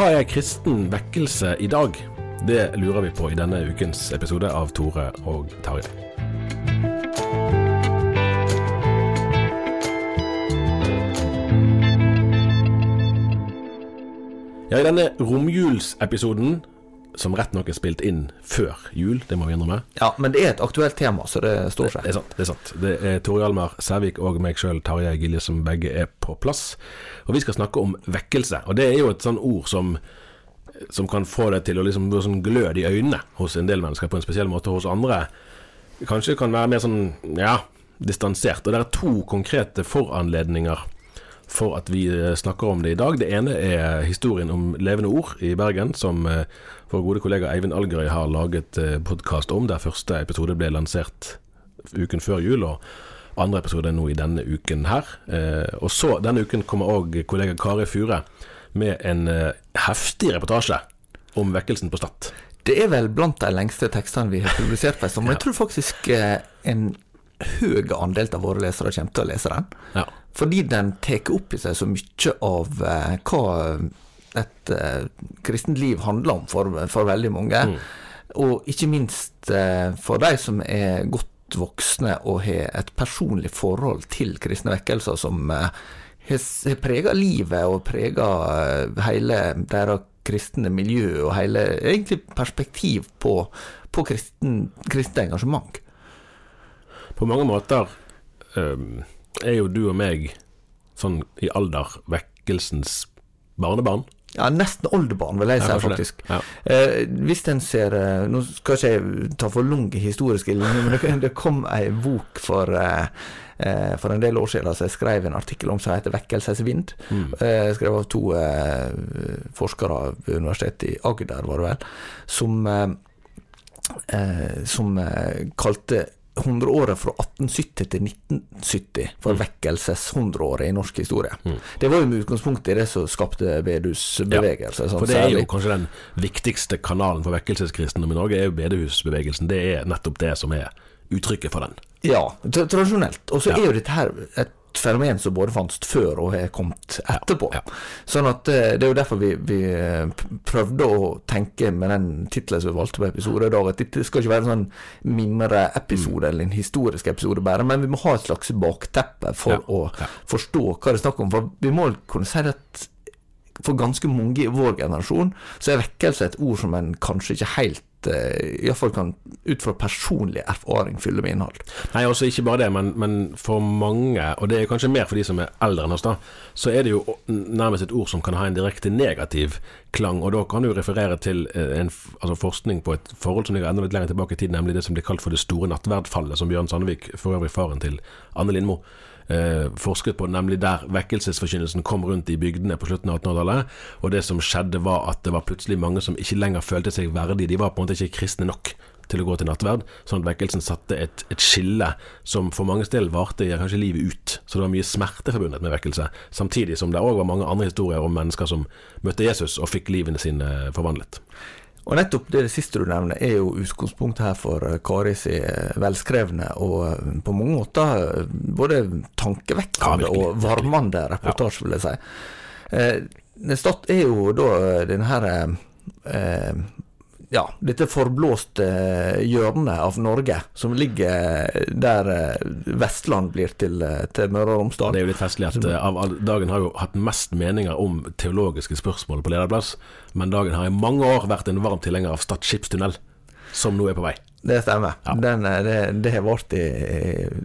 Hva er kristen vekkelse i dag? Det lurer vi på i denne ukens episode av Tore og Tarjei. Ja, I denne romjulsepisoden, som rett nok er spilt inn før jul, det må vi innrømme Ja, men det er et aktuelt tema, så det står seg. Det er sant. Det er sant. Det er Tore Hjalmar Sævik og meg sjøl, Tarjei Gilje, som begge er på plass. Og vi skal snakke om vekkelse. Og det er jo et sånn ord som som kan få deg til å liksom bli sånn glød i øynene hos en del mennesker på en spesiell måte. Hos andre kanskje kan være mer sånn ja, distansert. Og det er to konkrete foranledninger for at vi eh, snakker om det i dag. Det ene er historien om Levende Ord i Bergen, som eh, vår gode kollega Eivind Algerøy har laget podkast om, der første episode ble lansert uken før jul. og andre episode nå i denne uken her. Eh, og så denne uken kommer òg kollega Kari Fure med en eh, heftig reportasje om vekkelsen på Stad. Det er vel blant de lengste tekstene vi har publisert på en stund, men jeg tror faktisk eh, en høy andel av våre lesere kommer til å lese den. Ja. Fordi den tar opp i seg så mye av eh, hva et eh, kristent liv handler om for, for veldig mange. Og ikke minst eh, for de som er godt voksne og har et personlig forhold til kristne vekkelser som eh, har prega livet og prega hele deres kristne miljø og hele egentlig perspektiv på, på kristen, kristent engasjement. På mange måter øhm, er jo du og meg sånn i alder vekkelsens barnebarn. Ja, nesten oldebarn, vil jeg si, faktisk. Ja. Eh, hvis en ser eh, Nå skal ikke jeg ta for lang historiske men det, det kom ei bok for eh, eh, for en del år siden som jeg skrev en artikkel om som heter 'Vekkelsesvind'. Eh, skrevet av to eh, forskere ved Universitetet i Agder, var det vel, som, som kalte 100-året fra 1870 til 1970 for vekkelseshundreåret i norsk historie. Det var jo med utgangspunkt i det som skapte bedehusbevegelse. Ja, For det er jo kanskje den viktigste kanalen for vekkelseskristendom i Norge, er jo bedehusbevegelsen. Det er nettopp det som er uttrykket for den. Ja, tradisjonelt. Og så Ja. er jo dette her et fenomen som både fantes før og har kommet etterpå. ja. Sånn at eh, det er jo derfor vi, vi eh, prøvde å tenke med den tittelen som vi valgte på episode i dag, at dette skal ikke være en sånn mimreepisode eller en historisk episode bare, men vi må ha et slags bakteppe for Ja, å ja. forstå hva det er snakk om. For vi må kunne si at for ganske mange i vår generasjon så er vekkelse et ord som en kanskje ikke helt iallfall kan ut fra personlig erfaring fylle med innhold. Nei, også ikke bare det, men, men, for mange, og det er kanskje mer for de som er eldre enn oss, da, så er det jo nærmest et ord som kan ha en direkte negativ klang. Og da kan du referere til eh, en altså forskning på et forhold som ligger enda litt lenger tilbake i tid, nemlig det som blir kalt for det store nattverdfallet, som Bjørn Sandvik, for øvrig faren til Anne Lindmo, eh, forsket på, nemlig der vekkelsesforkynnelsen kom rundt i bygdene på slutten av 1800-tallet. Og det som skjedde, var at det var plutselig mange som ikke lenger følte seg verdige. De var på en måte ikke kristne nok til å gå til nattverd, sånn at vekkelsen satte et, et skille som for manges del varte kanskje livet ut. Så det var mye smerte forbundet med vekkelse, samtidig som det òg var mange andre historier om mennesker som møtte Jesus og fikk livene sine forvandlet. Og nettopp det, det siste du nevner, er jo utgangspunktet her for eh, Kari si eh, velskrevne og eh, på mange måter både tankevekkende ja, og varmende reportasje, vil jeg si. Eh, Stad er jo da denne her eh, ja, dette forblåste hjørnet av Norge, som ligger der eh, Vestland blir til, eh, til Møre og Romsdal. Det er jo litt festlig at av dagen har jo hatt mest meninger om teologiske spørsmål på lederplass, men dagen har i mange år vært en varm tilhenger av Stad skipstunnel, som nå er på vei. Det stemmer. Ja. Den, eh, det, det har vært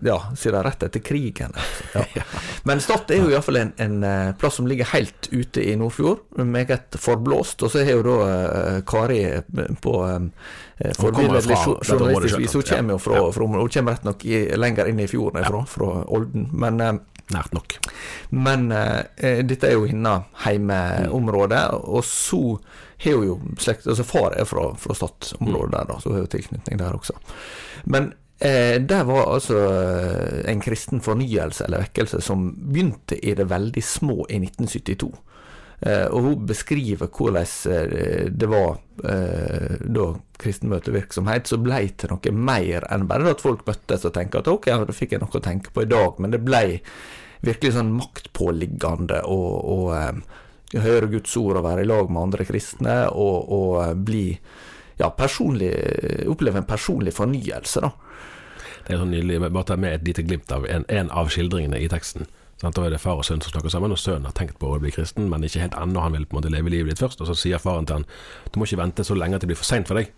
ja, siden rett etter krigen. Ja. Men Stad er jo iallfall en, en eh, plass som ligger helt ute i Nordfjord, meget forblåst. Og så har jo da uh, Kari på forbilledlig journalistisk vis Hun kommer jo fra, fra, Hun kommer rett nok i, lenger inn i fjorden ifra, fra Olden. Men Nært nok. Men dette er jo hennes heimeområde, og så har jo slekt Altså far er fra, fra Stad-området der, da, så har jo tilknytning der også. Men eh, der var altså eh, en kristen fornyelse eller vekkelse som begynte i det veldig små i 1972. Eh, og hun beskriver hvordan eh, det var eh, da kristenmøtevirksomhet så ble til noe mer enn bare at folk møttes og tenkte at ok, da fikk jeg noe å tenke på i dag, men det ble virkelig sånn maktpåliggende og, og eh, høre Guds ord og være i lag med andre kristne, og, og eh, bli ja, personlig, oppleve en personlig fornyelse. da. Det er sånn nydelig. Bare ta med et lite glimt av en, en av skildringene i teksten. Sant? Da er det far og sønn som snakker sammen, og sønnen har tenkt på å bli kristen, men ikke helt ennå. Han vil på en måte leve livet ditt først. Og så sier faren til han du må ikke vente så lenge at det blir for seint for deg.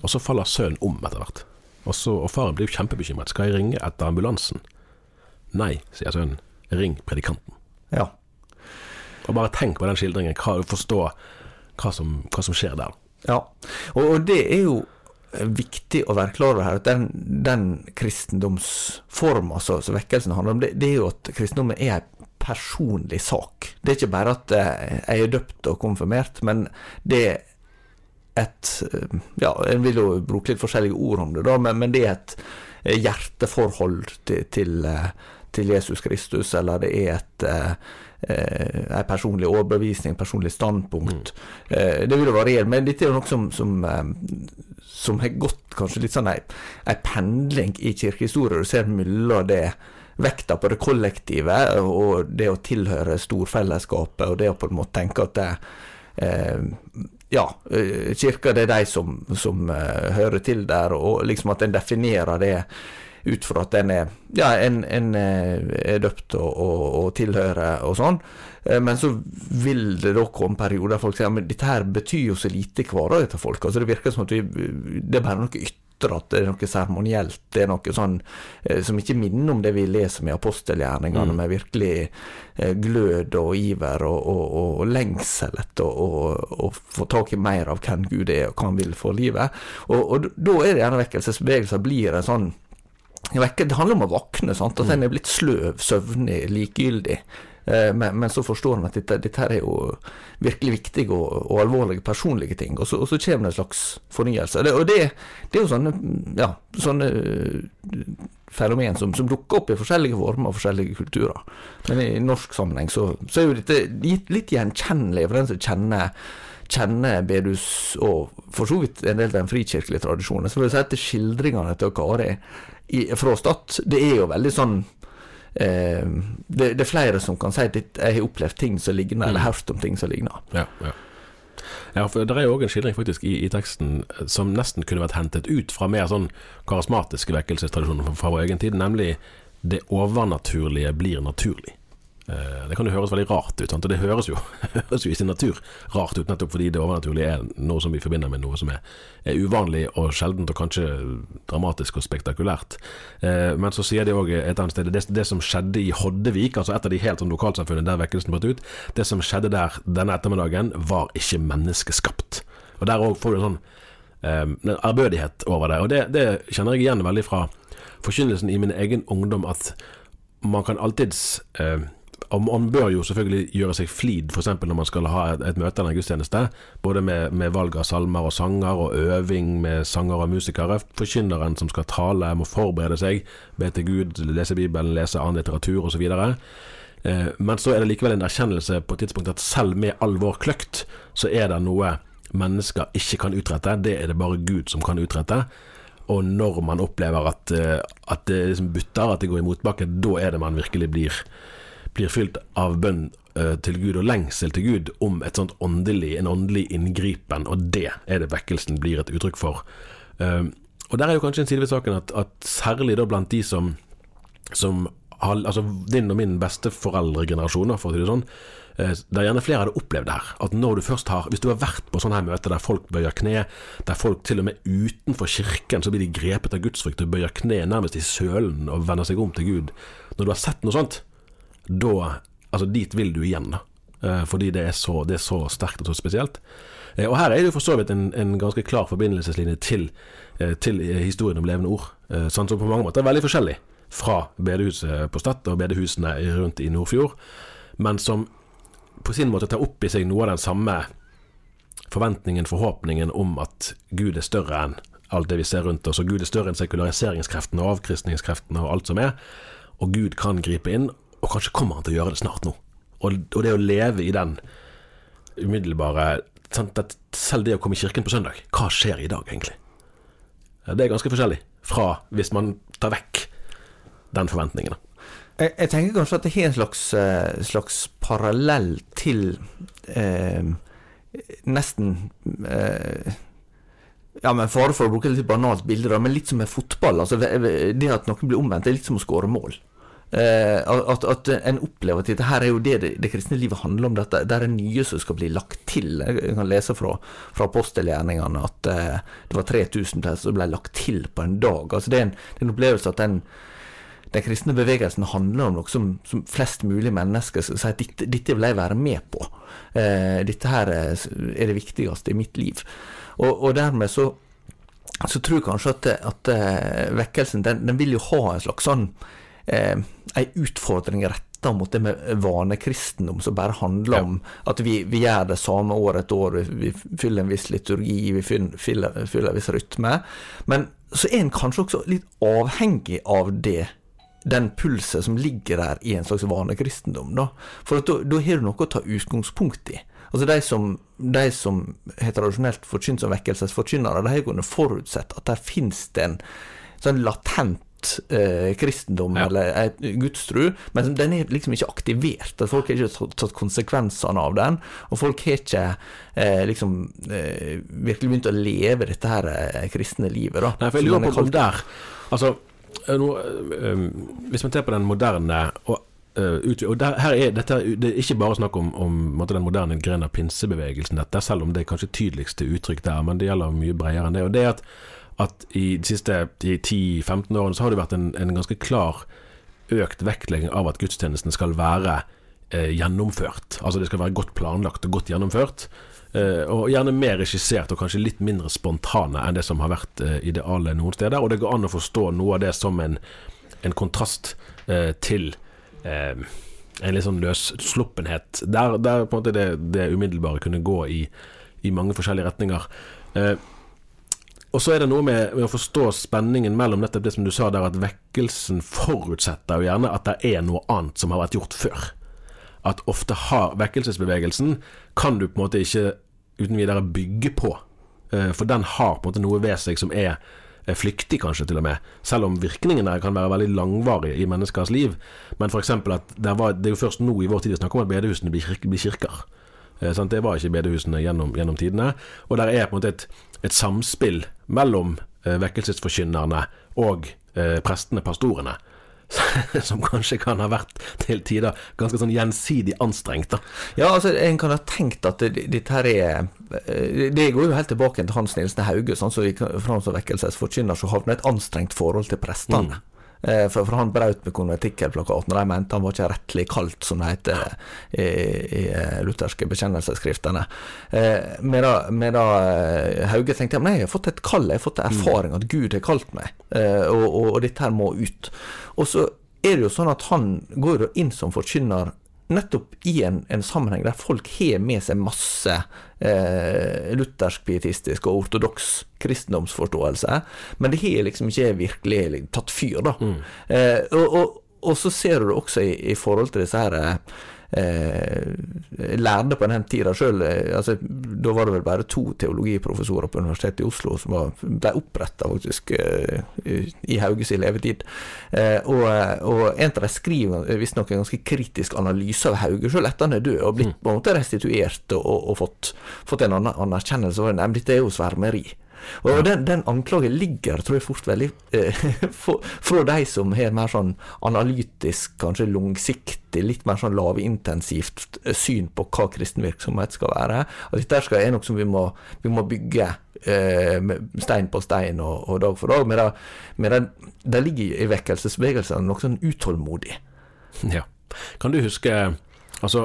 Og så faller sønnen om etter hvert. Og, så, og faren blir jo kjempebekymret. Skal jeg ringe etter ambulansen? Nei, sier sønnen. Ring predikanten. Ja. Og bare tenk på den skildringen, hva, forstå hva som, hva som skjer der. Ja, og, og, det er jo viktig å være klar over her, at den, den kristendomsforma som vekkelsen handler om, det, det, er jo at kristendommen er en personlig sak. Det er ikke bare at eh, jeg er døpt og konfirmert, men det er et Ja, en vil jo bruke litt forskjellige ord om det, da, men, men det er et eh, hjerteforhold til, til, eh, til Jesus Kristus, eller det er et eh, en personlig overbevisning, personlig standpunkt. Mm. Eh, det vil jo variere, men dette er noe som, som, eh, som har gått kanskje litt sånn ei pendling i kirkehistorie. Du ser mellom det vekta på det kollektive og det å tilhøre storfellesskapet, og det å på en måte tenke at det, eh, ja, eh, kirka det er de som, som hører til der, og liksom at en definerer det ut fra at en er, ja, en, en eh, er døpt og, og, og, tilhører og sånn. Eh, men så vil det da komme perioder der folk sier men dette her betyr jo så lite i hverdagen til folk. Altså Det virker som at vi, det er bare noe ytre, at det er noe seremonielt. Det er noe sånn eh, som ikke minner om det vi leser med apostelgjerningene, mm. med virkelig glød og iver og, og, og lengsel etter å få tak i mer av hvem Gud er og hva han vil for livet. Og, og da er det gjerne vekkelsesbevegelser blir en sånn det handler om å våkne, sant? at en er blitt sløv, søvnig, likegyldig. Eh, men, men, så forstår en at dette, dette, er jo virkelig viktige og, og alvorlige personlige ting. Og så, og så, kommer det en slags fornyelse. Det, og det, det, er jo sånne, ja, sånne eh, fenomen som, som, dukker opp i forskjellige former og forskjellige kulturer. Men i norsk sammenheng så, så er jo dette litt gjenkjennelig for den som kjenner kjenner bedus og for så vidt en del av den frikirkelige tradisjonen. Så vil jeg si at skildringene til Kari i, fra Stad, det er jo veldig sånn eh, det, det, er flere som kan si at jeg har opplevd ting som ligner, mm. eller hørt om ting som ligner. Ja, ja. Ja, for Det er jo òg en skildring faktisk i, i, teksten som nesten kunne vært hentet ut fra mer sånn karismatiske vekkelsestradisjoner fra vår egen tid, nemlig det overnaturlige blir naturlig. Eh, Det kan jo høres veldig rart ut, og det høres jo, høres jo i sin natur rart ut, nettopp fordi det overnaturlige er noe som vi forbinder med noe som er, er uvanlig og sjeldent, og kanskje dramatisk og spektakulært. Eh, Men så sier de òg et annet sted det, det som skjedde i Hoddevik, altså et av de helt sånn lokalsamfunnene der vekkelsen brøt ut, det som skjedde der denne ettermiddagen, var ikke menneskeskapt. Og der òg får du en sånn eh, over det, og det, det kjenner jeg igjen veldig fra forkynnelsen i min egen ungdom, at man kan alltids eh, og Man bør jo selvfølgelig gjøre seg flid, f.eks. når man skal ha et, et møte eller en gudstjeneste, både med, med valg av salmer og sanger, og øving med sanger og musikere. Forkynneren som skal tale, må forberede seg, be til Gud, lese Bibelen, lese annen litteratur osv. Eh, men så er det likevel en erkjennelse på et tidspunkt at selv med all vår kløkt, så er det noe mennesker ikke kan utrette. Det er det bare Gud som kan utrette. Og når man opplever at, eh, at det liksom butter, at det går i motbakke, da er det man virkelig blir, blir fylt av bønn eh, til Gud og lengsel til Gud om et sånt åndelig, en åndelig inngripen, og det er det vekkelsen blir et uttrykk for. Eh, og der er jo kanskje en side ved saken at, at særlig da blant de som, som altså din og min besteforeldregenerasjon, for å si det sånn, eh, der gjerne flere hadde opplevd det her. At når du først har Hvis du har vært på sånne her møter der folk bøyer kne, der folk til og med utenfor kirken så blir de grepet av gudsfrykt og bøyer kne nærmest i sølen og vender seg om til Gud. Når du har sett noe sånt, da Altså, dit vil du igjen, da. Eh, Fordi det er så, det er så sterkt og så spesielt. Eh, Og her er det jo for så vidt en, en ganske klar forbindelseslinje til, eh, til historien om levende ord. Sånn som på mange måter er veldig forskjellig fra bedehuset på Stad og bedehusene rundt i Nordfjord, men som på sin måte tar opp i seg noe av den samme forventningen, forhåpningen om at Gud er større enn alt det vi ser rundt oss, og Gud er større enn sekulariseringskreftene og avkristningskreftene og alt som er, og Gud kan gripe inn, og kanskje kommer han til å gjøre det snart nå. Og, og det å leve i den umiddelbare Selv det å komme i kirken på søndag, hva skjer i dag egentlig? Det er ganske forskjellig fra hvis man tar vekk den forventningen. Jeg, jeg tenker kanskje at det har en slags, eh, slags parallell til eh, nesten eh, Ja, med fare for å bruke et litt banalt bilde, men litt som med fotball. altså det at noen blir omvendt, det er litt som å skåre mål. Eh, at, at en opplever at dette her er jo det, det det kristne livet handler om. Dette, det er nye som skal bli lagt til. Jeg kan lese fra, fra apostelgjerningene at eh, det var 3000 til som ble lagt til på en dag. altså Det er en, det er en opplevelse at den den kristne bevegelsen handler om noe som, som flest mulig mennesker sier si at dette, dette vil jeg være med på. Eh, dette her er, er det viktigste i mitt liv. Og, og dermed så, så tror jeg kanskje at, at eh, vekkelsen den, den vil jo ha en slags sånn eh, ei utfordring retta mot det med vanekristendom, som bare handler Ja. om at vi, vi gjør det samme år etter år, vi, vi fyller en viss liturgi, vi fyller, en viss rytme. Men så er en kanskje også litt avhengig av det den pulset som ligger der i en slags vanekristendom. Da. For da, da har du noe å ta utgangspunkt i. Altså De som, de som har tradisjonelt forkynt som vekkelsesforkynnere, de har kunnet forutsett at der finnes det en sånn latent eh, kristendom Ja. eller et gudstru, men den er liksom ikke aktivert. Folk har ikke tatt- konsekvensene av den, og folk har ikke eh, liksom eh, virkelig begynt å leve dette her eh, kristne livet. da. Nei, for jeg lurer er på om der Altså, eh, nå, eh, um, hvis man ser på den moderne og, eh, og der, her er, dette, Det er ikke bare snakk om, om den moderne grenen av pinsebevegelsen, dette, selv om det er kanskje tydeligste uttrykk der, men det gjelder mye bredere enn det. Og det er at, at i de siste 10-15 årene så har det vært en, en ganske klar økt vektlegging av at gudstjenesten skal være eh, gjennomført. Altså det skal være godt planlagt og godt gjennomført. Eh, og gjerne mer regissert og kanskje litt mindre spontane enn det som har vært eh, idealet noen steder. Og det går an å forstå noe av det som en, en kontrast eh, til eh, en litt sånn løssluppenhet. Der, der på en måte det, det umiddelbare kunne gå i, i mange forskjellige retninger. Eh, og så er det noe med, med å forstå spenningen mellom nettopp det som du sa der, at vekkelsen forutsetter jo gjerne at det er noe annet som har vært gjort før. At ofte har vekkelsesbevegelsen kan du på en måte ikke uten videre bygge på. Eh, For den har på en måte noe ved seg som er flyktig, kanskje, til og med. Selv om virkningene kan være veldig langvarige i menneskers liv. Men f.eks. at det, var, det er jo først nå i vår tid vi snakker om at bedehusene blir, blir kirker. Eh, sant? Det var ikke bedehusene gjennom, gjennom tidene. Og der er på en måte et, et samspill mellom eh, vekkelsesforkynnerne og eh, prestene, pastorene, som kanskje kan ha vært til tider ganske sånn gjensidig anstrengt. da. Ja, altså, en kan ha tenkt at dette her er Det går jo helt tilbake til Hans Nilsen Hauge, sånn som gikk fram som vekkelsesforkynner, så havna et anstrengt forhold til prestene. Eh, For, for han brøt med konventikkelplakaten, og de mente han var ikke rettelig kalt, som det heter i, i eh, lutherske bekjennelsesskriftene. Med da, med da, Hauge tenkte ja, jeg har fått et kall, jeg har fått en erfaring at Gud har kalt meg, eh, og, og, og dette her må ut. Og så er det jo sånn at han går inn som forkynner nettopp i en, en sammenheng der folk har med seg masse eh, luthersk, pietistisk og ortodoks kristendomsforståelse, men det har liksom ikke virkelig tatt fyr, da. Eh, og, og, og så ser du det også i, i forhold til disse her eh, lærde på den tida sjøl. Altså, da var det vel bare to teologiprofessorer på Universitetet i Oslo som var, ble oppretta faktisk eh, i Hauges levetid. Eh, og, og en av dem skriver visstnok en ganske kritisk analyse av Hauge sjøl etter han er død, og blitt på en måte restituert og, og, fått, fått en annen anerkjennelse. Nei, men dette er jo svermeri. Og den, den anklagen ligger, tror jeg, fort veldig eh, for- fra de som har mer sånn analytisk, kanskje langsiktig, litt mer sånn lavintensivt syn på hva kristen virksomhet skal være. Og dette skal, er noe som vi må, vi må bygge eh, stein på stein og, og dag for dag. men medan det ligger i vekkelsesbevegelsene noe sånn utålmodig. Ja. Kan du huske Altså,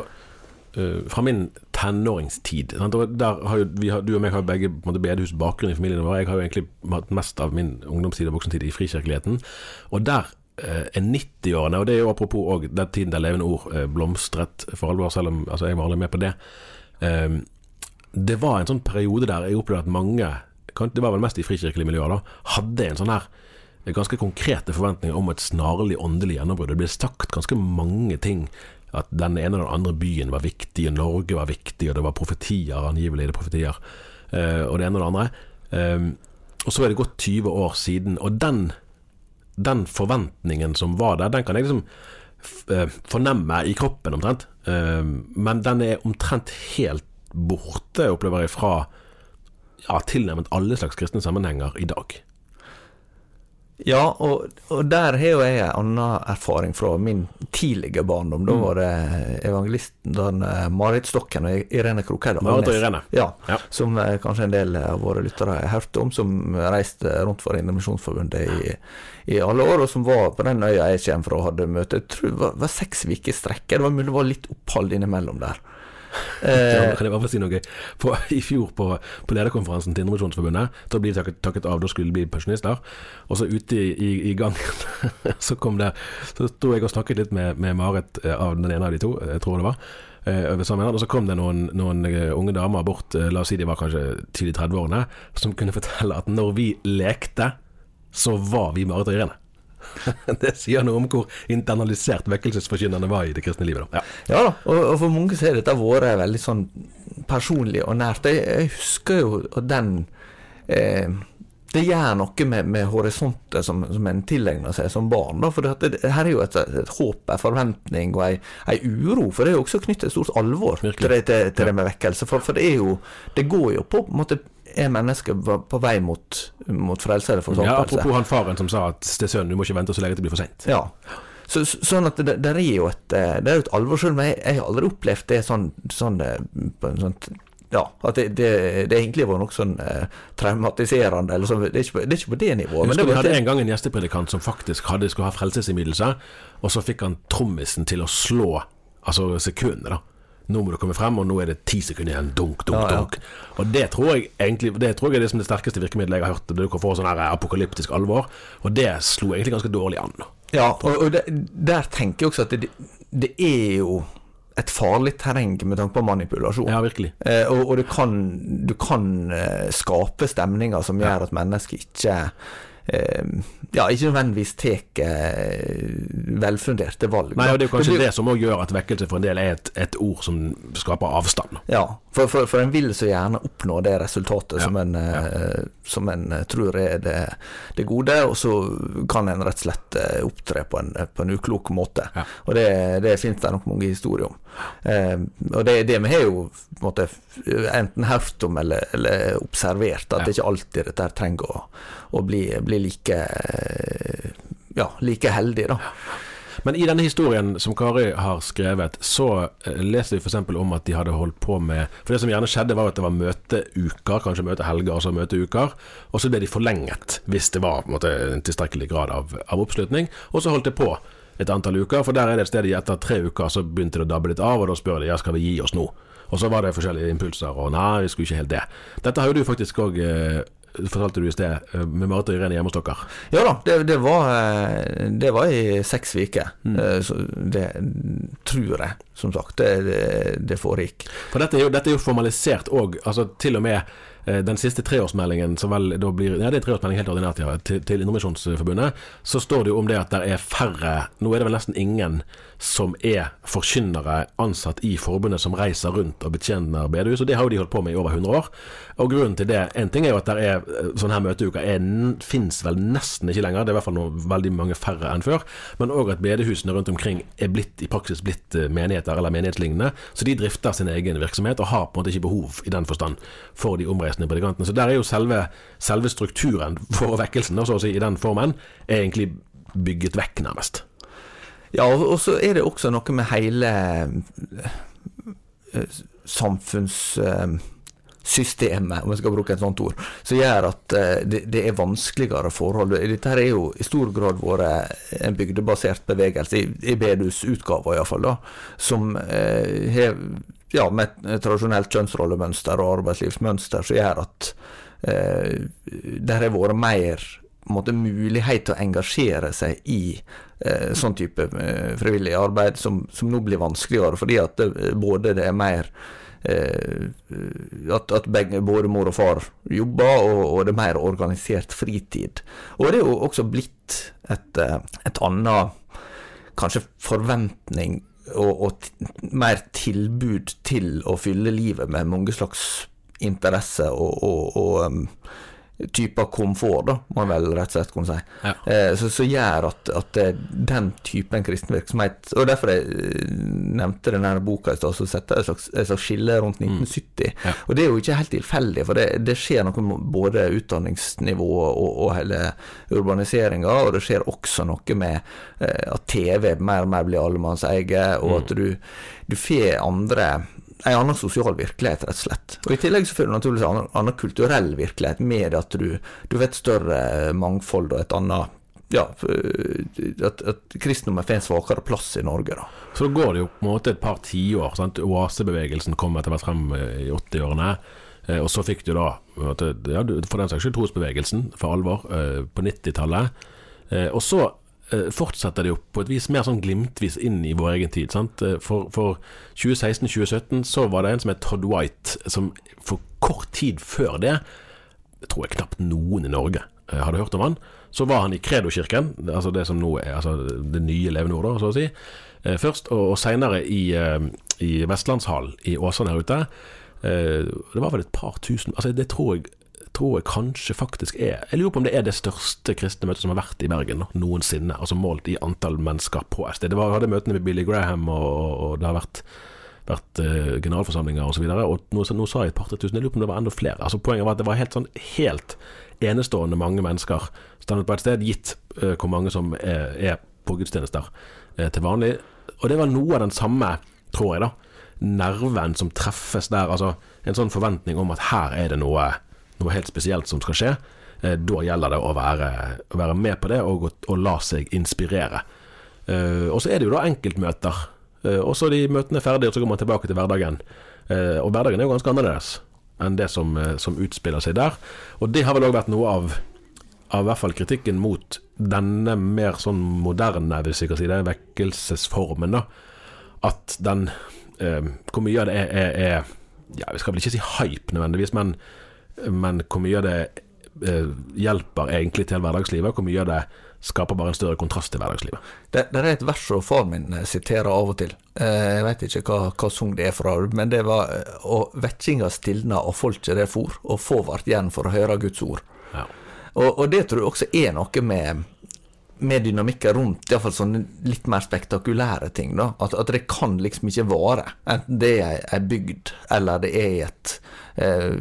eh, fra min tenåringstid jo, har, Du og meg har jo begge på en måte, bedehusbakgrunn i familien vår. Jeg har jo egentlig hatt mest av min ungdomstid og voksentid i frikirkeligheten. Og der eh, er 90-årene, og det er jo apropos òg den tiden der levende ord eh, blomstret for alvor, selv om altså, jeg var aldri med på det. Eh, det var en sånn periode der jeg opplevde at mange, det var vel mest i frikirkelige miljøer, da, hadde en sånn her ganske konkrete forventninger om et snarlig åndelig gjennombrudd. Det ble sagt ganske mange ting. At den ene og den andre byen var viktig, og Norge var viktig, og det var profetier, angivelig det profetier, eh, og det ene og det andre. Eh, og så er det gått 20 år siden, og den, den forventningen som var der, den kan jeg liksom eh, fornemme i kroppen omtrent. Men den er omtrent helt borte, opplever jeg, fra ja, tilnærmet alle slags kristne sammenhenger i dag. Ja, og, og der har jo jeg en annen erfaring fra min tidlige barndom. Da Mm. var det evangelisten eh, Marit Stokken og Irene Krokheide Marit og Irene. Ja, Ja. som eh, kanskje en del av våre lyttere har hørt om, som reiste rundt for Indremisjonsforbundet i, i alle år, og som var på den øya jeg kommer fra og hadde møte. Jeg tror det var, var seks uker i strekk. Det var mulig det var litt opphold innimellom der. Ja, Eh, kan jeg bare få si noe? På, I fjor på, på lederkonferansen til Indremisjonsforbundet, da ble de takket, takket av, da skulle de bli pensjonister. Og så ute i, i, i gangen, så kom det Så sto jeg og snakket litt med, med Marit eh, av den ene av de to, jeg tror det var. eh, Og så kom det noen, noen eh, unge damer bort, eh, la oss si de var kanskje tidlig 30-årene, som kunne fortelle at når vi lekte, så var vi Marit og Irene. Det sier noe om hvor internalisert vekkelsesforkynnerne var i det kristne livet. Da. Ja. Ja da, og, og for mange så har dette vært veldig sånn personlig og nært. Jeg, jeg husker jo den eh, Det gjør noe med, med horisonter som, som en tilegner seg som barn. Da, for det, her er jo et, et håp, en forventning og ei, ei uro. For det er jo også knyttet et stort alvor til, det, til, til det med vekkelse. For, for det er jo Det går jo på en måte er mennesket på vei mot, mot frelse eller Ja, apropos han faren som sa at til sønnen, du må ikke vente så lenge det blir for seint. Ja. Så, så- sånn at det, det, er jo et eh, Det er jo et alvor selv, men jeg, jeg har aldri opplevd det sånn, sånn, sånn ja, at det, det, det egentlig var noe sånn eh, traumatiserende. Eller sånn, det, er ikke, det er ikke på det nivået. Men det vi hadde en gang en gjestepredikant som faktisk hadde, skulle ha frelsesinnvidelse, og så fikk han trommisen til å slå altså sekundene, da. Nå må du komme frem, og nå er det ti sekunder igjen. Dunk, dunk, Ja, ja. dunk. Og det tror jeg egentlig Det tror jeg er det som det sterkeste virkemidlet jeg har hørt. Du kan få sånn her apokalyptisk alvor. Og det slo egentlig ganske dårlig an. ja, og, og der, der tenker jeg også at det, det er jo et farlig terreng med tanke på manipulasjon. Ja, virkelig. Eh, og og du kan, du kan eh, skape stemninger som gjør at mennesker ikke eh, ja, ikke nødvendigvis tar eh, velfunderte valg. Nei, og Det er jo kanskje blir- det som òg gjør at vekkelse for en del er et, et ord som skaper avstand. Ja, for, for, for en vil så gjerne oppnå det resultatet Ja, som, en, eh, som en eh, tror er det, det gode, og så kan en rett og slett eh, opptre på en, på en uklok måte. Ja. Og det, det finnes det nok mange historier om. Eh, og det, det vi har jo måtte, enten hørt om eller, eller observert, at Ja. det ikke alltid dette trenger å, å bli, bli like ja, like heldig, da. Men i denne historien som Kari har skrevet, så eh, leser vi f.eks. om at de hadde holdt på med For det som gjerne skjedde, var at det var møteuker, kanskje møtehelger, altså møteuker. Og så ble de forlenget hvis det var en, en tilstrekkelig grad av, av oppslutning. Og så holdt det på et antall uker, for der er det et sted etter tre uker så begynte det å dabbe litt av, og da spør de ja, skal vi gi oss nå? Og så var det forskjellige impulser, og nei, vi skulle ikke helt det. Dette har jo du faktisk òg fortalte du i sted, eh, med Marit og Irene hjemme hos dere? Ja da, det, det, var, eh, det var i seks uker. Mm. Eh, det tror jeg, som sagt. Det, det, det foregikk. For dette er jo, dette er jo formalisert òg. Altså, til og med den siste treårsmeldingen, som vel da blir Ja, det er treårsmelding helt ordinært, ja, til, til Indremisjonsforbundet, så står det jo om det at det er færre Nå er det vel nesten ingen som er forkynnere ansatt i forbundet som reiser rundt og betjener bedehus, og det har jo de holdt på med i over 100 år. Og grunnen til det, en ting er jo at det er eh, sånne her møteuker fins vel nesten ikke lenger, det er i hvert fall noe, veldig mange færre enn før, men òg at bedehusene rundt omkring er blitt i praksis blitt eh, menigheter eller menighetslignende, så de drifter sin egen virksomhet og har på en måte ikke behov i den forstand for de omreisende predikantene. Så der er jo selve, selve strukturen for vekkelsen, så å si, i den formen, er egentlig bygget vekk, nærmest. Ja, og så er det også noe med hele eh, samfunnssystemet, om jeg skal bruke et sånt ord, som gjør at eh, det, er vanskeligere forhold. Dette her er jo i stor grad vært en bygdebasert bevegelse, i, bedehusutgava iallfall, som eh, har ja, med et tradisjonelt kjønnsrollemønster og arbeidslivsmønster som gjør at eh, det har vært mer måte, mulighet til å engasjere seg i eh, sånn type eh, frivillig arbeid, som, som, nå blir vanskeligere, fordi at det, både det er mer eh, at, at begge, både mor og far jobber, og, og, det er mer organisert fritid. Og det er jo også blitt et, eh, et annet kanskje forventning og, og mer tilbud til å fylle livet med mange slags interesser og, og, og um, typer komfort, da, må man vel rett og slett kunne si. Ja. Eh, så, så, gjør at, at den typen kristen virksomhet Og derfor jeg eh, nevnte denne boka i stad, så setter et slags, et slags skille rundt 1970. Mm. Ja. Og det er jo ikke helt tilfeldig, for det, det skjer noe med både utdanningsnivå og, og hele urbaniseringa, og det skjer også noe med eh, at TV mer og mer blir allemannseie, og mm. at du, du får andre en annen sosial virkelighet, rett og slett. Og I tillegg så får du naturligvis en annen, kulturell virkelighet med at du, du får større mangfold og et annet ja, at, at kristendommen får en svakere plass i Norge. da. Så da går det jo på en måte et par tiår. Oasebevegelsen kom etter hvert frem i 80-årene. Eh, og så fikk du da, ja, for den saks skyld, trosbevegelsen for alvor eh, på 90-tallet. Eh, og så Eh, fortsetter det jo på et vis mer sånn glimtvis inn i vår egen tid. Sant? Eh, for, for 2016-2017 så var det en som het Todd White, som for kort tid før det, jeg tror jeg knapt noen i Norge eh, hadde hørt om han. Så var han i Kredo-kirken, altså det som nå er altså det nye Levende Ord, så å si, først. Og, og seinere i, i Vestlandshallen i Åsane her ute. Det var vel et par tusen altså Det tror jeg tror jeg kanskje faktisk er Jeg lurer på om det er det største kristne møtet som har vært i Bergen noensinne. Altså målt i antall mennesker på et sted. Det var, hadde møtene med Billy Graham, og, og det har vært, vært uh, generalforsamlinger osv. Og, og nå, nå, sa jeg et par-tre tusen. Jeg lurer på om det var enda flere. Altså Poenget var at det var helt sånn helt enestående mange mennesker standet på et sted, gitt uh, hvor mange som er, er på gudstjenester uh, til vanlig. Og det var noe av den samme, tror jeg, da nerven som treffes der. Altså en sånn forventning om at her er det noe noe helt spesielt som skal skje, eh, da gjelder det å være, å være, med på det og, og la seg inspirere. Eh, og så er det jo da enkeltmøter. Eh, og så er de møtene ferdige, og så går man tilbake til hverdagen. og hverdagen er jo ganske annerledes enn det som, som utspiller seg der. Og det har vel òg vært noe av, av hvert fall kritikken mot denne mer sånn moderne, hvis jeg kan si det, vekkelsesformen, da. At den Hvor mye av det er, er, er ja, Vi skal vel ikke si hype nødvendigvis, men men hvor mye av det eh, hjelper egentlig til hverdagslivet, hvor mye av det skaper bare en større kontrast til hverdagslivet. Det, det er et vers som far min eh, siterer av og til. Eh, jeg vet ikke hva, hva sang det er fra, men det var Og vekkinga stilna, og folket det for, og få vart igjen for å høre Guds ord. Ja. Og, og, det tror jeg også er noe med, med dynamikker rundt iallfall sånne litt mer spektakulære ting. da, At, at det kan liksom ikke vare. Enten det er ei bygd, eller det er et eh,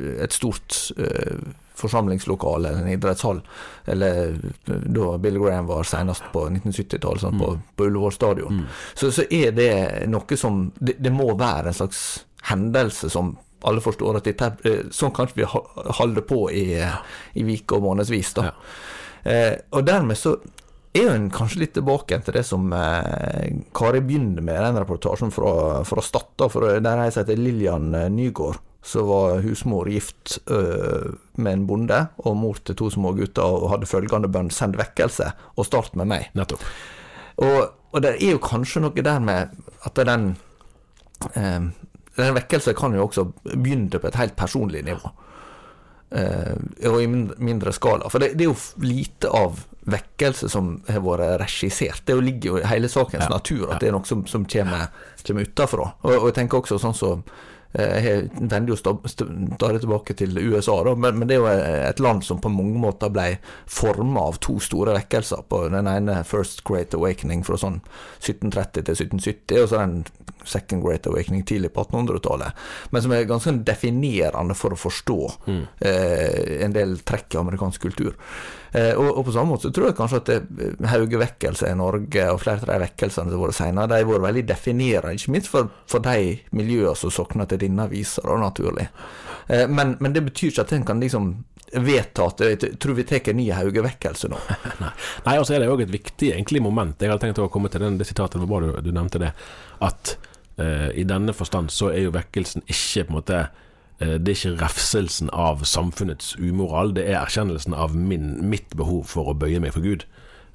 et stort uh, forsamlingslokale eller en idrettshall. Eller da Bill Graham var senest på 1970-tallet, sånn, på, på Ullevål stadion. Så, så er det noe som det, det må være en slags hendelse som alle forstår at dette, eh, sånn kan vi holder holde på i, i vike og månedsvis. Da. Eh, og dermed så er en kanskje litt tilbake til det som eh, Kari begynner med, den reportasjen fra, fra Stad. Der har jeg heter Lillian eh, Som var husmor gift øh, med en bonde, og mor til to små gutter, og hadde følgende bønn 'send vekkelse, og start med meg'. Nettopp. Og, og det er jo kanskje noe der med at den øh, Den vekkelse kan jo også begynne på et helt personlig nivå. Eh, og i mindre, skala. For det, det er jo lite av vekkelse som har vært regissert. Det ligger jo i hele sakens Ja, natur at det er noe som, som kommer, kommer utafra. Og, og jeg tenker også sånn som Jeg vender jo sta- sta- stadig tilbake til USA, da, men, men det er jo et land som på mange måter ble forma av to store vekkelser. På den ene First Great Awakening fra sånn 1730 til 1770, og så den Second Great Awakening tidlig på 1800-tallet. Men som er ganske definerende for å forstå eh, en del trekk i amerikansk kultur. Eh, og, og på samme måte så tror jeg kanskje at det, Hauge-vekkelsen i Norge, og flere av de vekkelsene som har vært senere, de har vært veldig definerende, ikke minst for, for de miljøene som sokner til denne avisa, naturlig. Eh, men, men det betyr ikke at en kan liksom vedta at jeg tror vi tar en ny Hauge-vekkelse nå. Nei, Nei og så er det òg et viktig egentlig moment. Jeg hadde tenkt å komme til den, det sitatet, det var du, du nevnte det. At eh, i denne forstand så er jo vekkelsen ikke på en måte eh, det er ikke refselsen av samfunnets umoral, det er erkjennelsen av min, mitt behov for å bøye meg for Gud.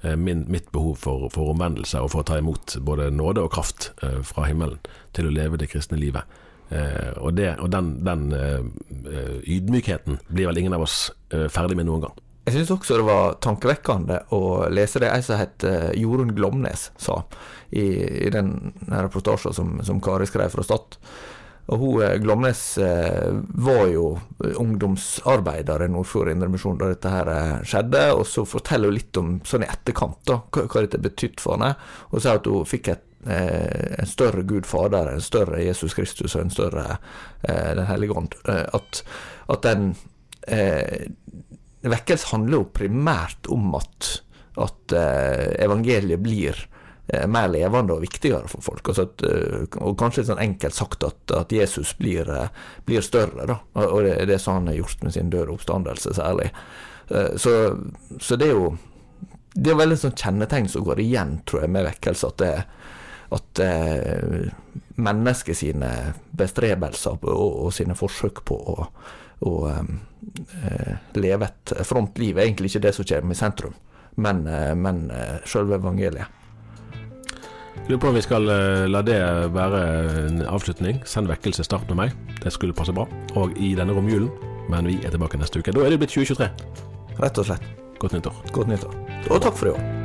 Eh, Min, mitt behov for, for omvendelse og for å ta imot både nåde og kraft eh, fra himmelen til å leve det kristne livet. Eh, og det, og den, den eh, eh, ydmykheten blir vel ingen av oss eh, ferdig med noen gang. Jeg syns også det var tankevekkende å lese det ei som het eh, Jorunn Glomnes sa i, i den reportasjen som, som Kari skrev fra Stad. Og hun, eh, Glomnes eh, var jo ungdomsarbeider i Nordfjord Indremisjon da dette her eh, skjedde, og så forteller hun litt om sånn i etterkant da, hva, dette betydde for henne. Og sier at hun fikk et, eh, en større Gud Fader, en større Jesus Kristus og en større eh, Den hellige ånd. Eh, at, at den eh, Vekkelse handler jo primært om at, at eh, evangeliet blir eh, mer levende og viktigere for folk. Altså at, eh, og kanskje sånn enkelt sagt at, at Jesus blir, eh, blir større, da. Og det, det er det som han har gjort med sin døde oppstandelse, særlig. Eh, så, så det er jo Det er veldig sånn kjennetegn som går igjen, tror jeg, med vekkelse. At det at eh, mennesket sine bestrebelser og, og sine forsøk på å, å eh, leve et frontliv er egentlig ikke det som kommer i sentrum, men, eh, men eh, selve evangeliet. Lurer på om vi skal eh, la det være en avslutning. Send vekkelse, start med meg. Det skulle passe bra. Og i denne romjulen. Men vi er tilbake neste uke. Da er det blitt 2023. Rett og slett. Godt nyttår. Godt nyttår. Og takk for i år.